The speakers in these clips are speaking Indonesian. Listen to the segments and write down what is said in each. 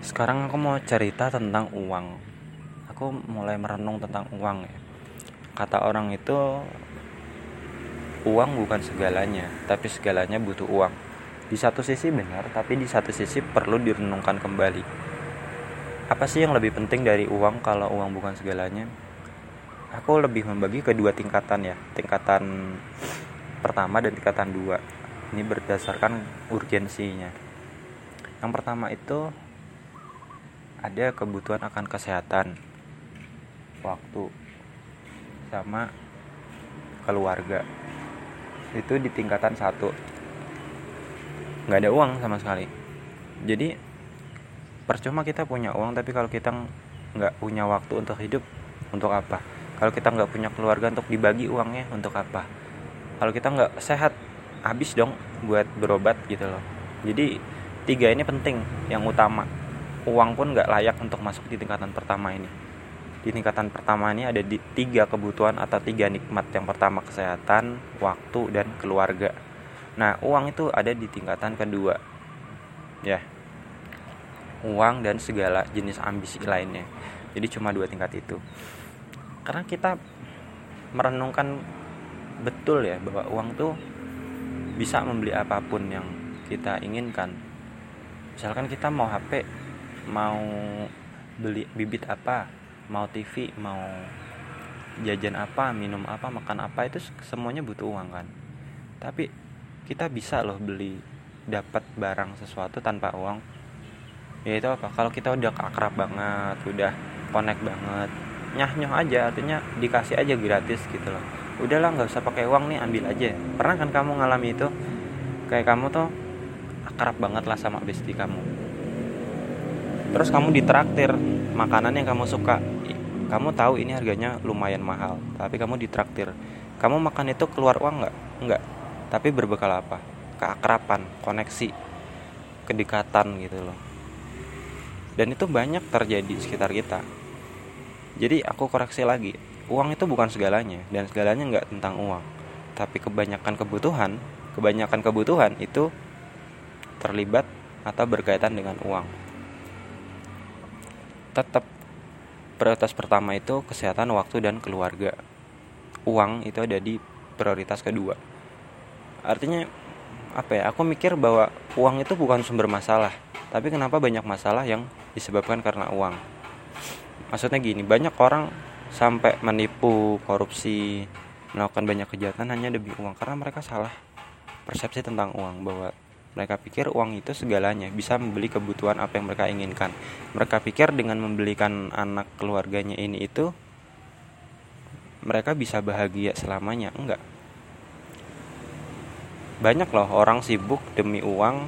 Sekarang aku mau cerita tentang uang. Aku mulai merenung tentang uang ya. Kata orang itu uang bukan segalanya, tapi segalanya butuh uang. Di satu sisi benar, tapi di satu sisi perlu direnungkan kembali. Apa sih yang lebih penting dari uang kalau uang bukan segalanya? Aku lebih membagi kedua tingkatan ya, tingkatan pertama dan tingkatan dua. Ini berdasarkan urgensinya. Yang pertama itu ada kebutuhan akan kesehatan, waktu, sama keluarga. Itu di tingkatan satu. Nggak ada uang sama sekali. Jadi percuma kita punya uang tapi kalau kita nggak punya waktu untuk hidup untuk apa kalau kita nggak punya keluarga untuk dibagi uangnya untuk apa kalau kita nggak sehat habis dong buat berobat gitu loh jadi tiga ini penting yang utama uang pun nggak layak untuk masuk di tingkatan pertama ini. Di tingkatan pertama ini ada di tiga kebutuhan atau tiga nikmat. Yang pertama kesehatan waktu dan keluarga. Nah uang itu ada di tingkatan kedua. Ya. Uang dan segala jenis ambisi lainnya. Jadi cuma dua tingkat itu. Karena kita merenungkan betul ya bahwa uang tuh bisa membeli apa pun yang kita inginkan. Misalkan kita mau HP mau beli bibit apa mau TV mau jajan apa minum apa makan apa itu semuanya butuh uang kan? Tapi kita bisa loh beli dapat barang sesuatu tanpa uang. Ya itu apa? Kalau kita udah akrab banget udah connect banget nyah nyoh aja artinya dikasih aja gratis gitu loh. Udahlah nggak usah pakai uang nih ambil aja. Pernah kan kamu ngalami itu? Kayak kamu tuh akrab banget lah sama bestie kamu terus kamu ditraktir makanan yang kamu suka. Kamu tahu ini harganya lumayan mahal tapi kamu ditraktir. Kamu makan itu keluar uang nggak? Nggak. Tapi berbekal apa? Keakrapan koneksi kedekatan gitu loh. Dan itu banyak terjadi di sekitar kita. Jadi aku koreksi lagi uang itu bukan segalanya dan segalanya nggak tentang uang. Tapi kebanyakan kebutuhan kebanyakan kebutuhan itu terlibat atau berkaitan dengan uang tetap prioritas pertama itu kesehatan waktu dan keluarga. Uang itu ada di prioritas kedua. Artinya apa ya aku mikir bahwa uang itu bukan sumber masalah tapi kenapa banyak masalah yang disebabkan karena uang? Maksudnya gini banyak orang sampai menipu korupsi melakukan banyak kejahatan hanya demi uang karena mereka salah persepsi tentang uang bahwa mereka pikir uang itu segalanya bisa membeli kebutuhan apa yang mereka inginkan. Mereka pikir dengan membelikan anak keluarganya ini itu mereka bisa bahagia selamanya. Enggak. Banyak loh orang sibuk demi uang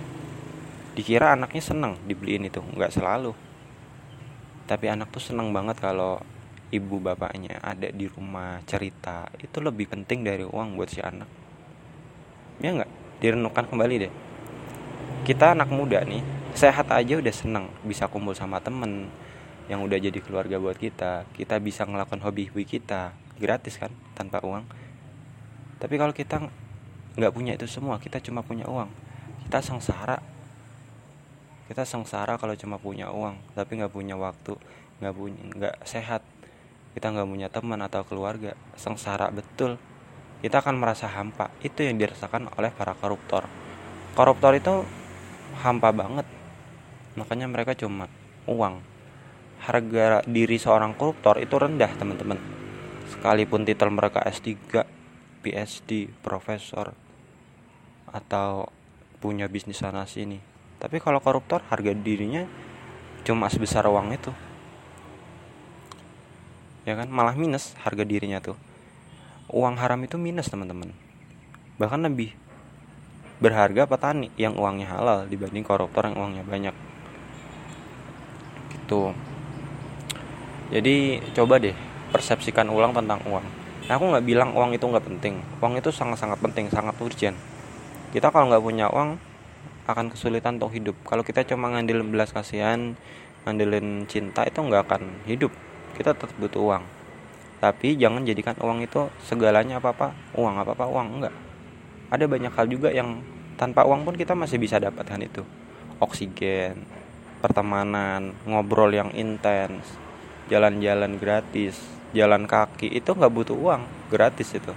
dikira anaknya seneng dibeliin itu. Nggak selalu. Tapi anak tuh seneng banget kalau ibu bapaknya ada di rumah cerita. Itu lebih penting dari uang buat si anak. Ya nggak direnungkan kembali deh kita anak muda nih sehat aja udah seneng bisa kumpul sama temen yang udah jadi keluarga buat kita kita bisa ngelakuin hobi-hobi kita gratis kan tanpa uang. Tapi kalau kita nggak punya itu semua kita cuma punya uang. Kita sengsara. Kita sengsara kalau cuma punya uang tapi nggak punya waktu nggak punya nggak sehat. Kita nggak punya teman atau keluarga sengsara betul. Kita akan merasa hampa. Itu yang dirasakan oleh para koruptor. Koruptor itu hampa banget. Makanya mereka cuma uang. Harga diri seorang koruptor itu rendah teman-teman. Sekalipun titel mereka S3 PhD profesor atau punya bisnis sana sini. Tapi kalau koruptor harga dirinya cuma sebesar uang itu. Ya kan? Malah minus harga dirinya tuh. Uang haram itu minus teman-teman. Bahkan lebih berharga petani yang uangnya halal dibanding koruptor yang uangnya banyak? Gitu. Jadi coba deh persepsikan ulang tentang uang. Nah, aku nggak bilang uang itu nggak penting. Uang itu sangat-sangat penting sangat urgent. Kita kalau nggak punya uang akan kesulitan untuk hidup. Kalau kita cuma ngandelin belas kasihan ngandelin cinta itu nggak akan hidup. Kita tetap butuh uang. Tapi jangan jadikan uang itu segalanya apa apa uang apa apa uang enggak. Ada banyak hal juga yang tanpa uang pun kita masih bisa dapatkan itu. Oksigen pertemanan ngobrol yang intens jalan-jalan gratis jalan kaki itu nggak butuh uang gratis itu